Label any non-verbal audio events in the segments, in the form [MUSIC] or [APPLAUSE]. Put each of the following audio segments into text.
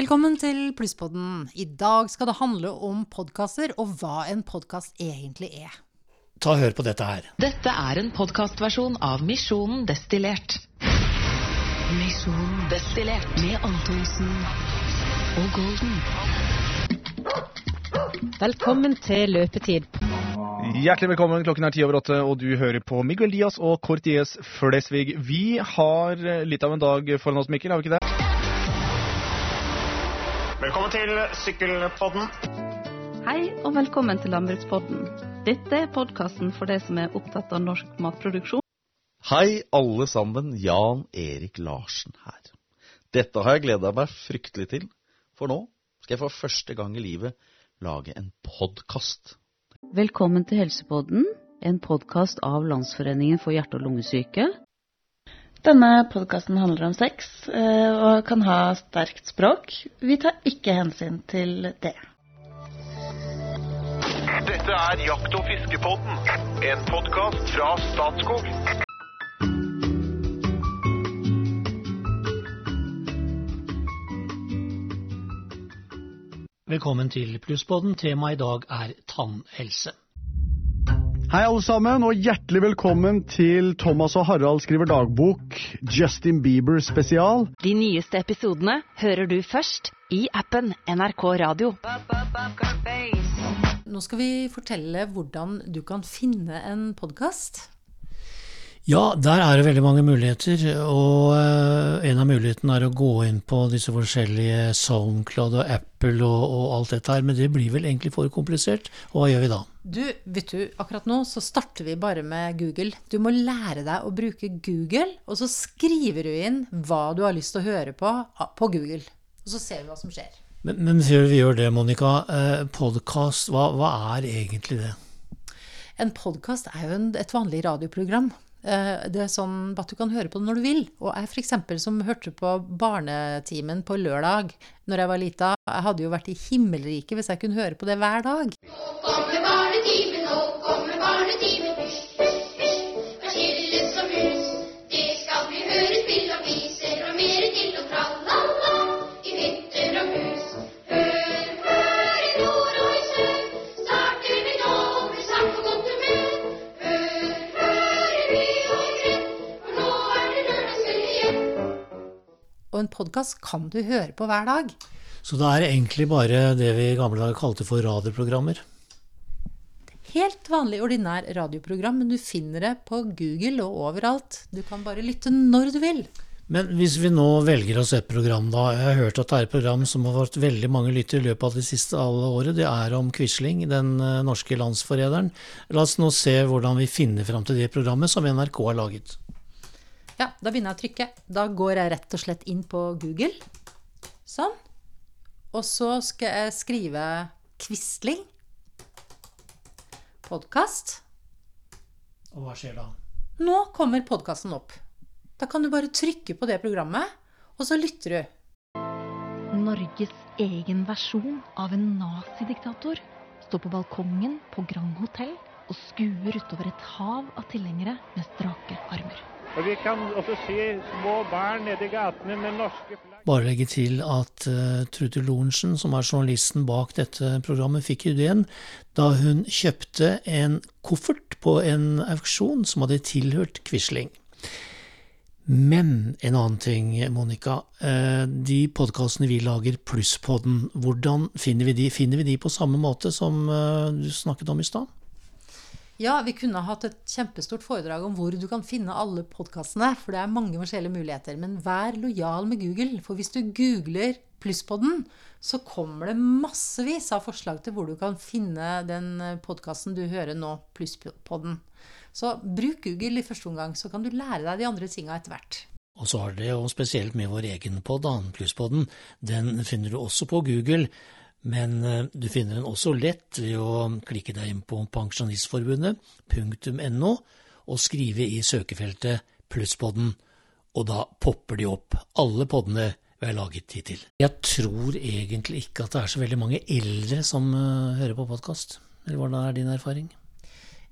Velkommen til Plusspodden. I dag skal det handle om podkaster og hva en podkast egentlig er. Ta og Hør på dette her. Dette er en podkastversjon av Misjonen destillert. Misjonen destillert med Antonsen og Golden. Velkommen til løpetid. Hjertelig velkommen. Klokken er ti over åtte, og du hører på Miguel Diaz og Corties Flesvig. Vi har litt av en dag foran oss, Mikkel, har vi ikke det? Velkommen til Sykkelpodden. Hei og velkommen til Landbrukspodden. Dette er podkasten for deg som er opptatt av norsk matproduksjon. Hei, alle sammen. Jan Erik Larsen her. Dette har jeg gleda meg fryktelig til, for nå skal jeg for første gang i livet lage en podkast. Velkommen til Helsepodden, en podkast av Landsforeningen for hjerte- og lungesyke. Denne podkasten handler om sex eh, og kan ha sterkt språk. Vi tar ikke hensyn til det. Dette er Jakt- og fiskepodden, en podkast fra Statskog. Velkommen til Plussboden. Temaet i dag er tannhelse. Hei alle sammen, og hjertelig velkommen til Thomas og Harald skriver dagbok, Justin Bieber spesial. De nyeste episodene hører du først i appen NRK Radio. Nå skal vi fortelle hvordan du kan finne en podkast. Ja, der er det veldig mange muligheter, og uh, en av mulighetene er å gå inn på disse forskjellige Soundcloud og Apple og, og, alt dette her, men det blir vel egentlig for komplisert. Og hva gjør vi da? Du, vet du, akkurat nå så starter vi bare med Google. Du må lære deg å bruke Google, og så skriver du inn hva du har lyst til å høre på på Google. Og så ser vi hva som skjer. Men, men før vi gjør det, Monica, eh, podkast, hva, hva, er egentlig det? En podkast er jo en, et vanlig radioprogram. Det er sånn at du kan høre på det når du vil. Og jeg f.eks. som hørte på Barnetimen på lørdag når jeg var lita, jeg hadde jo vært i himmelriket hvis jeg kunne høre på det hver dag. Nå kommer barnetimen, podkast kan du høre på hver dag. Så det er egentlig bare det vi i gamle dager kalte for radioprogrammer? Helt vanlig, ordinær radioprogram, men du finner det på Google og overalt. Du kan bare lytte når du vil. Men hvis vi nå velger oss et program, da. Jeg har hørt at det er et program som har fått veldig mange lyttere i løpet av det siste alle året. Det er om Quisling, den norske landsforræderen. La oss nå se hvordan vi finner fram til det programmet som NRK har laget. Ja, da begynner jeg å trykke. Da går jeg rett og slett inn på Google. Sånn. Og så skal jeg skrive Quisling. Podkast. Og hva skjer da? Nå kommer podkasten opp. Da kan du bare trykke på det programmet, og så lytter du. Norges egen versjon av en nazidiktator står på balkongen på Grand Hotell og skuer utover et hav av tilhengere med strake armer. Og Vi kan også se små barn nede i gatene med norske flagg. Bare legge til at uh, Trude Lorentzen, som er journalisten bak dette programmet, fikk ideen da hun kjøpte en koffert på en auksjon som hadde tilhørt Quisling. Men en annen ting, Monica. De podkastene vi lager, Plusspodden, hvordan finner vi de? Finner vi de på samme måte som du snakket om i stad? Ja, vi kunne hatt et kjempestort foredrag om hvor du kan finne alle podkastene, for det er mange forskjellige muligheter. Men vær lojal med Google, for hvis du googler Plusspodden, så kommer det massevis av forslag til hvor du kan finne den podkasten du hører nå, Plusspodden. Så bruk Google i første omgang, så kan du lære deg de andre tinga etter hvert. Og så har det jo spesielt med vår egen podd, Plusspodden. Den finner du også på Google. Men du finner den også lett ved å klikke deg inn på pensjonistforbundet.no og skrive i søkefeltet Plusspodden, og da popper de opp, alle poddene vi har laget hittil. Jeg tror egentlig ikke at det er så veldig mange eldre som hører på podkast. Eller hvordan er din erfaring?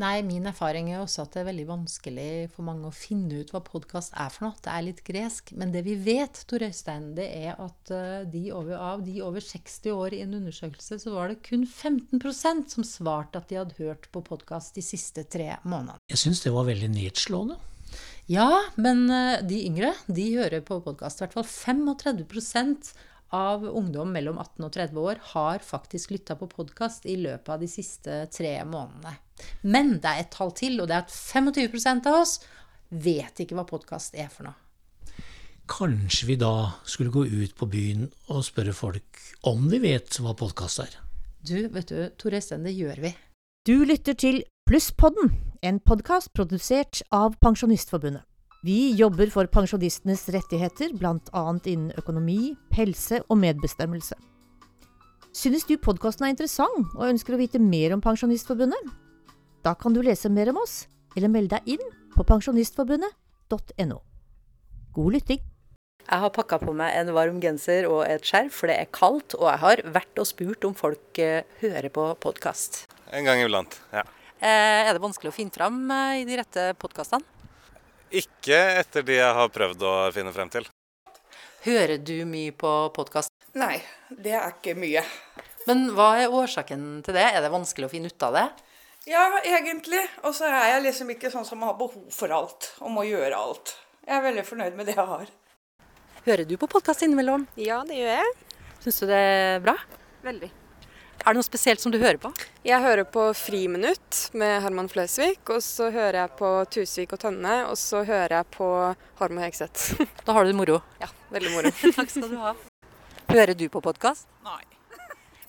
Nei, min erfaring er også at det er veldig vanskelig for mange å finne ut hva podkast er for noe. Det er litt gresk. Men det vi vet, Tor Øystein, det er at eh, de over, av de over 60 år i en undersøkelse, så var det kun 15% som svarte at de hadde hørt på podkast de siste tre månedene. Jeg syns det var veldig nedslående. Ja, men eh, de yngre, de hører på podkast. I hvert fall 35 av ungdom mellom 18 og 30 år har faktisk lytta på podkast i løpet av de siste tre månedene. Men det er et tall til, og det er at 25% av oss vet ikke hva podkast er for noe. Kanskje vi da skulle gå ut på byen og spørre folk om de vet hva podkast er? Du, vet du, Tore Øystein, det gjør vi. Du lytter til Plusspodden, en podkast produsert av Pensjonistforbundet. Vi jobber for pensjonistenes rettigheter, bl.a. innen økonomi, helse og medbestemmelse. Synes du podkasten er interessant og ønsker å vite mer om Pensjonistforbundet? Da kan du lese mer om oss, eller melde deg inn på pensjonistforbundet.no. God lytting! Jeg har pakka på meg en varm genser og et skjerf, for det er kaldt. Og jeg har vært og spurt om folk eh, hører på podkast. En gang iblant, ja. Eh, er det vanskelig å finne fram eh, i de rette podkastene? Ikke etter de jeg har prøvd å finne frem til. Hører du mye på podkast? Nei, det er ikke mye. Men hva er årsaken til det? Er det vanskelig å finne ut av det? Ja, egentlig. Og så er jeg liksom ikke sånn som har behov for alt og må gjøre alt. Jeg er veldig fornøyd med det jeg har. Hører du på podkast innimellom? Ja, det gjør jeg. Syns du det er bra? Veldig. Er det noe spesielt som du hører på? Jeg hører på Friminutt med Herman Flesvig. Og så hører jeg på Tusvik og Tønne. Og så hører jeg på Harm og Hegseth. [LAUGHS] Da har du det moro? Ja, veldig moro. [LAUGHS] Takk skal du ha. Hører du på podkast? Nei.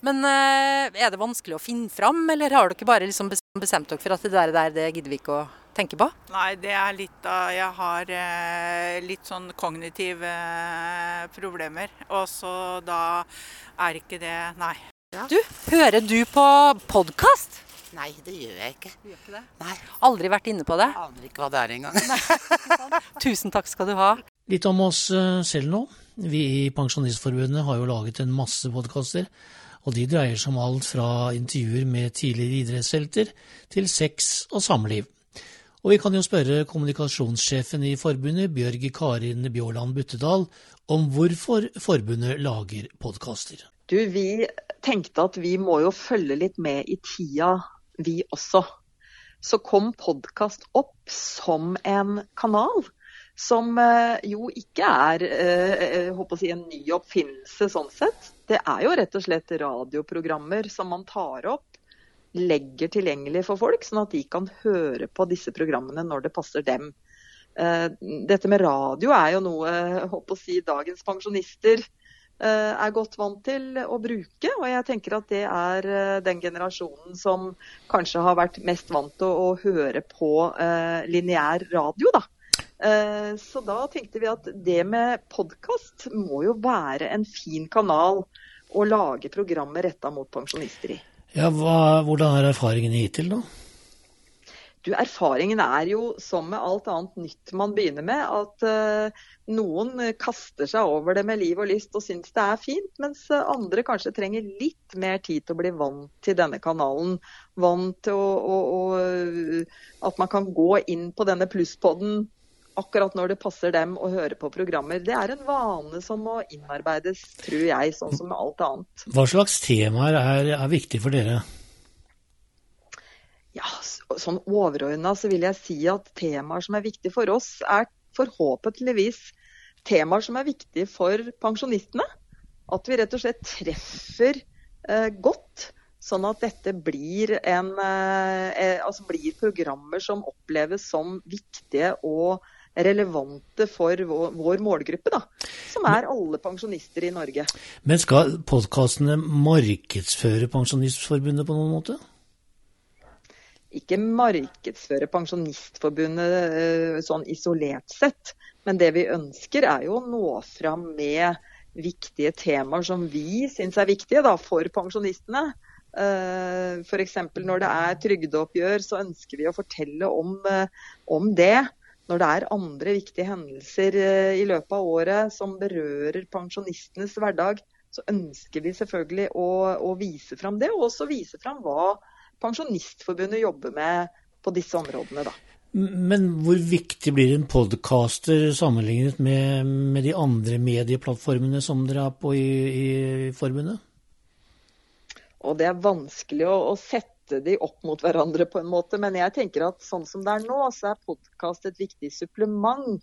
Men uh, er det vanskelig å finne fram, eller har dere bare liksom bestemt dere for at det der, der det gidder vi ikke å tenke på? Nei, det er litt av Jeg har eh, litt sånn kognitive eh, problemer. Og så da er ikke det Nei. Ja. Du, hører du på podkast? Nei, det gjør jeg ikke. Du gjør ikke det? Nei. Aldri vært inne på det? Aner ikke hva det er engang. [LAUGHS] Tusen takk skal du ha. Litt om oss eh, selv nå. Vi i Pensjonistforbundet har jo laget en masse podkaster. Og de dreier seg om alt fra intervjuer med tidligere idrettshelter til sex og samliv. Og vi kan jo spørre kommunikasjonssjefen i forbundet, Bjørg Karin Bjåland Buttedal, om hvorfor forbundet lager podkaster. Du, vi tenkte at vi må jo følge litt med i tida, vi også. Så kom podkast opp som en kanal. Som eh, jo ikke er eh, å si, en ny oppfinnelse sånn sett. Det er jo rett og slett radioprogrammer som man tar opp, legger tilgjengelig for folk, sånn at de kan høre på disse programmene når det passer dem. Eh, dette med radio er jo noe si, dagens pensjonister eh, er godt vant til å bruke. Og jeg tenker at det er eh, den generasjonen som kanskje har vært mest vant til å, høre på uh, lineær radio, da. Så da tenkte vi at det med podkast må jo være en fin kanal å lage programmer retta mot pensjonister i. Ja, hva, Hvordan er erfaringene hittil, da? Du, Erfaringen er jo som med alt annet nytt man begynner med, at uh, noen kaster seg over det med liv og lyst og syns det er fint, mens andre kanskje trenger litt mer tid til å bli vant til denne kanalen. Vant til å, å, å At man kan gå inn på denne plusspodden akkurat når det passer dem å høre på programmer. Det er en vane som må innarbeides, tror jeg, sånn som med alt annet. Hva slags temaer er, er viktig for dere? Ja, sånn overordna så vil jeg si at temaer som er viktige for oss, er forhåpentligvis temaer som er viktige for pensjonistene. At vi rett og slett treffer eh, godt, sånn at dette blir, en, eh, altså blir programmer som oppleves som viktige og relevante for vår, vår målgruppe, da, som er alle pensjonister i Norge. Men skal podkastene markedsføre Pensjonistforbundet på noen måte? Ikke markedsføre Pensjonistforbundet sånn isolert sett, men det vi ønsker er jo å nå fram med viktige temaer som vi syns er viktige da, for pensjonistene. F.eks. når det er trygdeoppgjør, så ønsker vi å fortelle om, om det når det er andre viktige hendelser i løpet av året som berører pensjonistenes hverdag, så ønsker vi selvfølgelig å, å vise fram det, og også vise fram hva Pensjonistforbundet jobber med på disse områdene, da. Men hvor viktig blir en podcaster sammenlignet med, med de andre medieplattformene som dere har på i, i forbundet? Og det er vanskelig å, å, sette de opp mot hverandre på en måte, men jeg tenker at sånn som det er nå, så er podkast et viktig supplement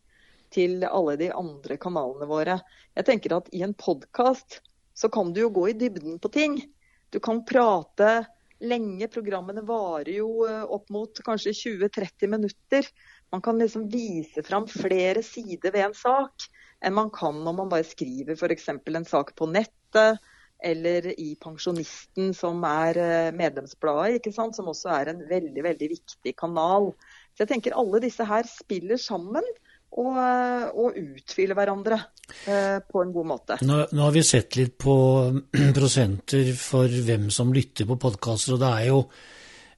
til alle de andre kanalene våre. Jeg tenker at i en podkast så kan du jo gå i dybden på ting. Du kan prate lenge. Programmene varer jo eh, opp mot kanskje 20-30 minutter. Man kan liksom vise fram flere sider ved en sak enn man kan når man bare skriver f.eks. en sak på nettet eller i Pensjonisten, som er eh, medlemsbladet, som også er en veldig, veldig viktig kanal. Så jeg tenker alle disse her spiller sammen og, og utfylle hverandre eh, på en god måte. Nå, nå, har vi sett litt på [CLEARS THROAT] prosenter for hvem som lytter på podkaster, og det er jo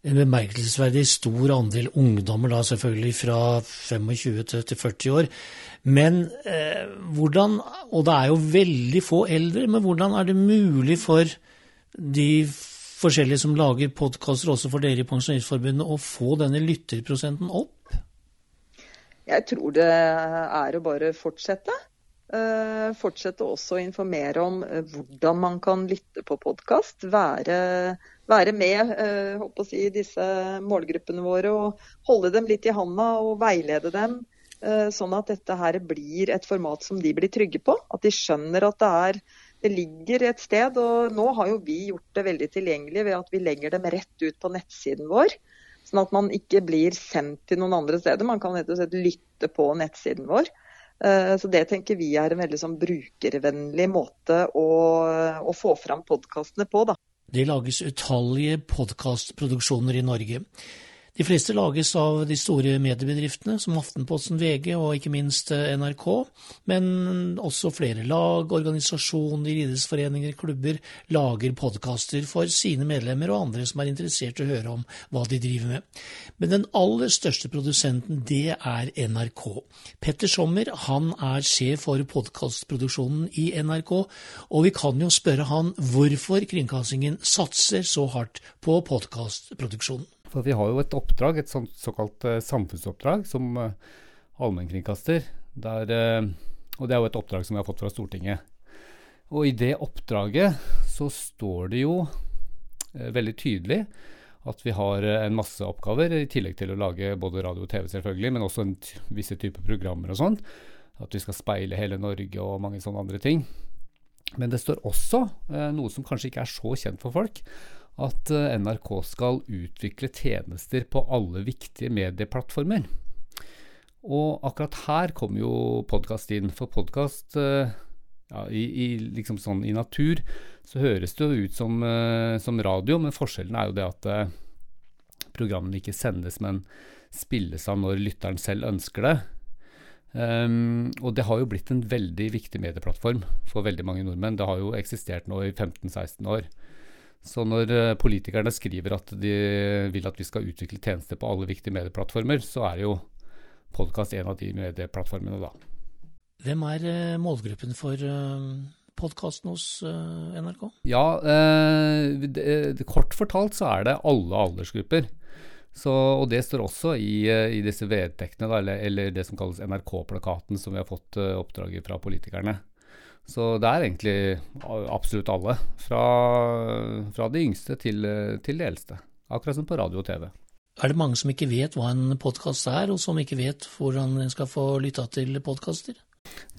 en bemerkelsesverdig stor andel ungdommer, da selvfølgelig fra 25 til 40 år. Men eh, hvordan Og det er jo veldig få eldre, men hvordan er det mulig for de forskjellige som lager podkaster, også for dere i Pensjonistforbundet, å få denne lytterprosenten opp? Jeg tror det er å bare fortsette. Uh, fortsette også å informere om uh, hvordan man kan lytte på podkast. Være, være, med håper å si, disse målgruppene våre og holde dem litt i handa og veilede dem. Sånn at dette her blir et format som de blir trygge på. At de skjønner at det, er, det ligger et sted. Og nå har jo vi gjort det veldig tilgjengelig ved at vi legger dem rett ut på nettsiden vår. Sånn at man ikke blir sendt til noen andre steder. Man kan rett og slett lytte på nettsiden vår. Eh, så det tenker vi er en veldig sånn brukervennlig måte å, å få fram podkastene på. Da. Det lages utallige podkastproduksjoner i Norge. De fleste lages av de store mediebedriftene, som Aftenposten, VG og ikke minst eh, NRK. Men også flere lag, organisasjoner, idrettsforeninger, klubber lager podkaster for sine medlemmer og andre som er interessert i å høre om hva de driver med. Men den aller største produsenten, det er NRK. Petter Sommer han er sjef for podkastproduksjonen i NRK, og vi kan jo spørre han hvorfor kringkastingen satser så hardt på podkastproduksjonen. For vi har jo et oppdrag, et såkalt uh, samfunnsoppdrag, som uh, allmennkringkaster. Der, uh, og det er jo et oppdrag som vi har fått fra Stortinget. Og i det oppdraget så står det jo veldig tydelig at vi har en masse oppgaver, i tillegg til å lage både radio og TV, selvfølgelig, men også visse typer programmer og sånn. At vi skal speile hele Norge og mange sånne andre ting. Men det står også noe som kanskje ikke er så kjent for folk, at eh, NRK skal utvikle tjenester på alle viktige medieplattformer. Og akkurat her kommer jo podkast inn. For podkast eh, ja, i, i, liksom sånn, i, natur så høres det jo ut som, uh, som, radio, men forskjellen er jo det at programmene ikke sendes, men spilles av når lytteren selv ønsker det. Um, og det har jo blitt en veldig viktig medieplattform for veldig mange nordmenn. Det har jo eksistert nå i 15-16 år. Så når eh, politikerne skriver at de vil at vi skal utvikle tjenester på alle viktige medieplattformer, så er jo podkast en av de medieplattformene, da. Hvem er eh, målgruppen for eh, podkasten hos NRK? Ja, det, kort fortalt så er det alle aldersgrupper. Så, og det står også i, i disse vedtektene, eller, eller, det som kalles NRK-plakaten, som vi har fått oppdraget fra politikerne. Så det er egentlig absolutt alle. Fra, fra de yngste til, til de eldste. Akkurat som på radio og TV. Er det mange som ikke vet hva en podkast er, og som ikke vet hvordan en skal få lytta til podkaster?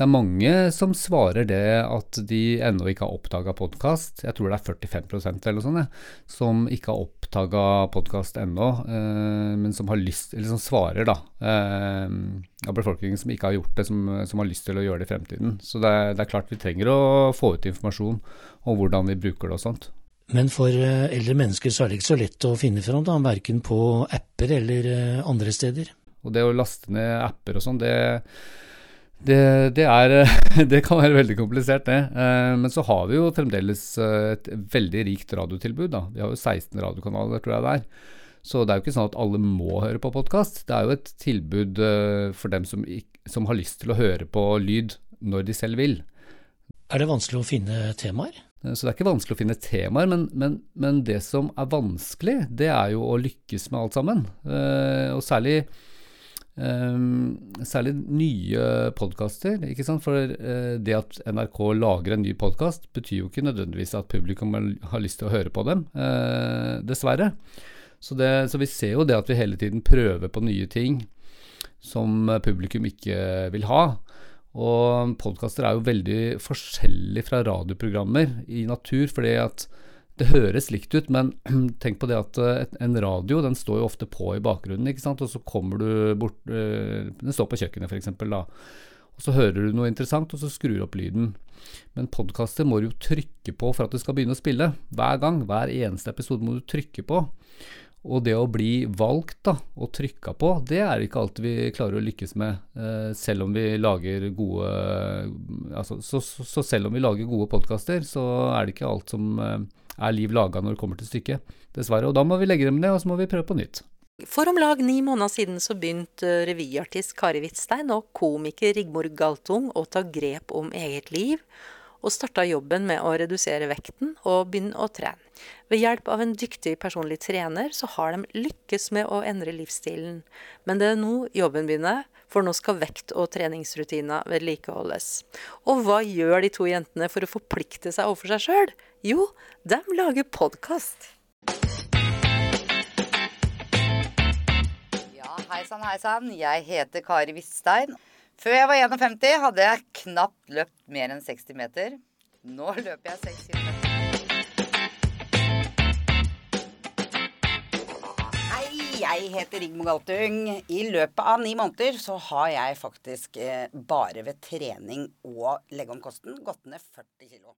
Det er mange som svarer det at de ennå ikke har oppdaga podkast. Jeg tror det er 45% eller sånn, som ikke har oppdaga podkast ennå, eh, men som har lyst, eller som svarer da, eh, av befolkningen som ikke har gjort det, som, som, har lyst til å gjøre det i fremtiden. Så det er, det er, klart vi trenger å få ut informasjon om hvordan vi bruker det og sånt. Men for eh, eldre mennesker så er det ikke så lett å finne fram, da, verken på apper eller eh, andre steder. Og det å laste ned apper og sånn, det det, det, er, [LAUGHS] det, kan være veldig komplisert, det. Eh, men så har vi jo fremdeles eh, et veldig rikt radiotilbud. Da. Vi har jo 16 radiokanaler, tror jeg det er. Så det er jo ikke sånn at alle må høre på podkast. Det er jo et tilbud eh, for dem som, som har lyst til å høre på lyd når de selv vil. Er det vanskelig å finne temaer? Så det er ikke vanskelig å finne temaer, men, men, men det som er vanskelig, det er jo å lykkes med alt sammen. Og særlig, eh, særlig nye podkaster. For uh, det at NRK lager en ny podkast, betyr jo ikke nødvendigvis at publikum har- lyst til å høre på dem, uh, dessverre. Så, det, så vi ser jo det at vi hele tiden prøver på nye ting som publikum ikke vil ha. Og podkaster er jo veldig forskjellig fra radioprogrammer i natur, fordi at det høres likt ut, men [CLEARS THROAT] tenk på det at eh, en radio den står jo ofte på i bakgrunnen, ikke sant, og så kommer du bort eh, Den står på kjøkkenet, f.eks., da. Og så hører du noe interessant, og så skrur du opp lyden. Men podkaster må du jo trykke på for at det skal begynne å spille. Hver gang, hver eneste episode må du trykke på. Og det å bli valgt da, og trykka på, det er ikke alltid vi klarer å lykkes med, eh, selv om vi lager gode altså, så, så, så selv om vi lager gode podkaster, så er det ikke alt som eh, er liv laga når det kommer til stykket, dessverre. Og da må vi legge dem ned, og så må vi prøve på nytt. For om lag ni måneder siden så begynte revyartist Kari Hvitstein og komiker Rigmor Galtung å ta grep om eget liv, og starta jobben med å redusere vekten og begynne å trene. Ved hjelp av en dyktig personlig trener så har de lykkes med å endre livsstilen. Men det er nå jobben begynner, for nå skal vekt- og treningsrutiner vedlikeholdes. Og hva gjør de to jentene for å forplikte seg overfor seg sjøl? Jo, de lager podkast. Ja, hei sann, hei sann. Jeg heter Kari Hvitstein. Før jeg var 51, hadde jeg knapt løpt mer enn 60 meter. Nå løper jeg 6 km. Hei, jeg heter Rigmor Galtung. I løpet av ni måneder så har jeg faktisk eh, bare ved trening og legge om kosten gått ned 40 kilo.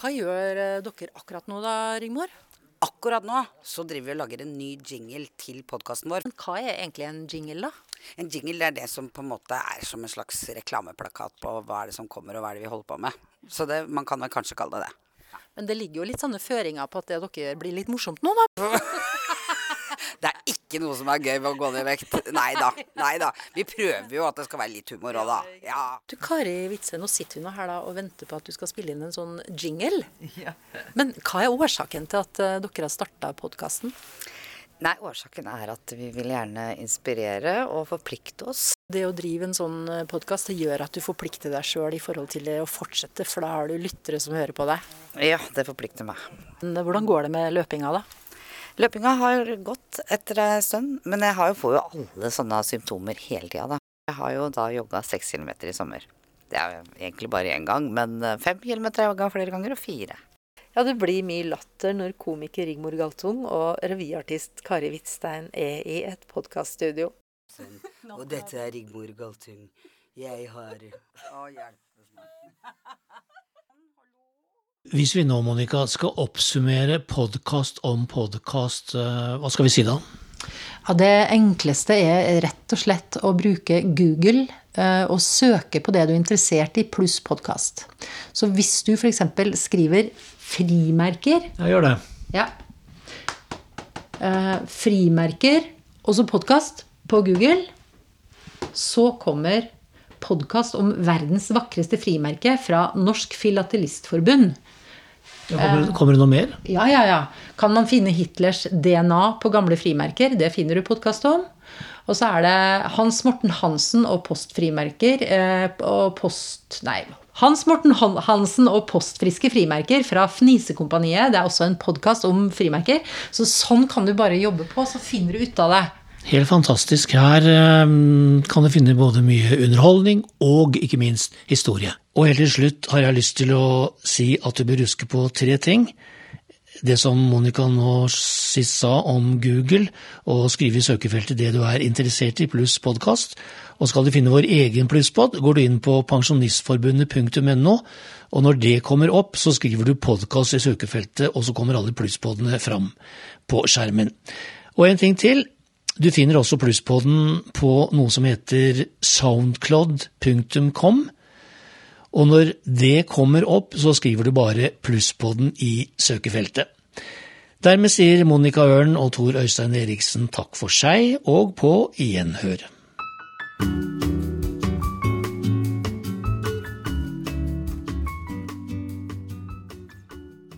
Hva gjør eh, dere akkurat nå da, Rigmor? Akkurat nå så driver vi og lager en ny jingle til podkasten vår. Hva er egentlig en jingle, da? En jingle er det som på en måte er som en slags reklameplakat på hva er det som kommer, og hva er det vi holder på med. Så det, man kan vel kanskje kalle det det. Men det ligger jo litt sånne føringer på at det dere blir litt morsomt nå, da. [LAUGHS] Det er ikke noe som er gøy med å gå ned i vekt. Nei da. Nei da. Vi prøver jo at det skal være litt humor òg, da. Ja. Du Kari Witzøe, nå sitter vi nå her da og venter på at du skal spille inn en sånn jingle. Men hva er årsaken til at eh, dere har starta podkasten? Nei, årsaken er at vi vil gjerne inspirere og forplikte oss. Det å drive en sånn podkast gjør at du forplikter deg sjøl i forhold til det å fortsette, for da har du lyttere som hører på deg. Ja, det forplikter meg. Hvordan går det med løpinga, da? Løpinga har gått etter ei stund, men jeg har jo, får jo alle sånne symptomer hele tida, da. Jeg har jo da jogga seks kilometer i sommer. Det er egentlig bare én gang, men eh, fem kilometer har jeg jogga flere ganger, og fire. Ja, det blir mye latter når komiker Rigmor Galtung og revyartist Kari Hvitstein er i et podkaststudio. [LAUGHS] Og dette er Rigmor Galtung. Jeg har Å, hjelpes meg. Hvis vi nå, Monica, skal oppsummere podkast om podkast, hva skal vi si da? Ja, det enkleste er rett og slett å bruke Google eh, og søke på det du er interessert i, pluss podkast. Så hvis du f.eks. skriver frimerker Ja, gjør det. Ja. Eh, frimerker, og så podkast på Google, så kommer podkast om verdens vakreste frimerke fra Norsk Filatelistforbund. Kommer, kommer det noe mer? Ja, ja, ja. Kan man finne Hitlers DNA på gamle frimerker? Det finner du podkast om. Og så er det Hans Morten Hansen og postfrimerker eh, og post... Nei. Hans Morten Hansen og postfriske frimerker fra Fnisekompaniet. Det er også en podkast om frimerker. Så sånn kan du bare jobbe på, så finner du ut av det. Helt fantastisk. Her eh, kan du finne både mye underholdning og ikke minst historie. Og helt til slutt har jeg lyst til å si at du bør huske på tre ting. Det som Monica nå sist sa om Google, og skrive i søkefeltet det du er interessert i, pluss podkast. Og skal du finne vår egen plusspod, går du inn på pensjonistforbundet.no, og når det kommer opp, så skriver du podkast i søkefeltet, og så kommer alle plusspodene fram på skjermen. Og en ting til. Du finner også plusspodden på noe som heter soundcloud.com. Og når det kommer opp, så skriver du bare plusspodden i søkefeltet. Dermed sier Monica Ørn og Tor Øystein Eriksen takk for seg, og på gjenhør.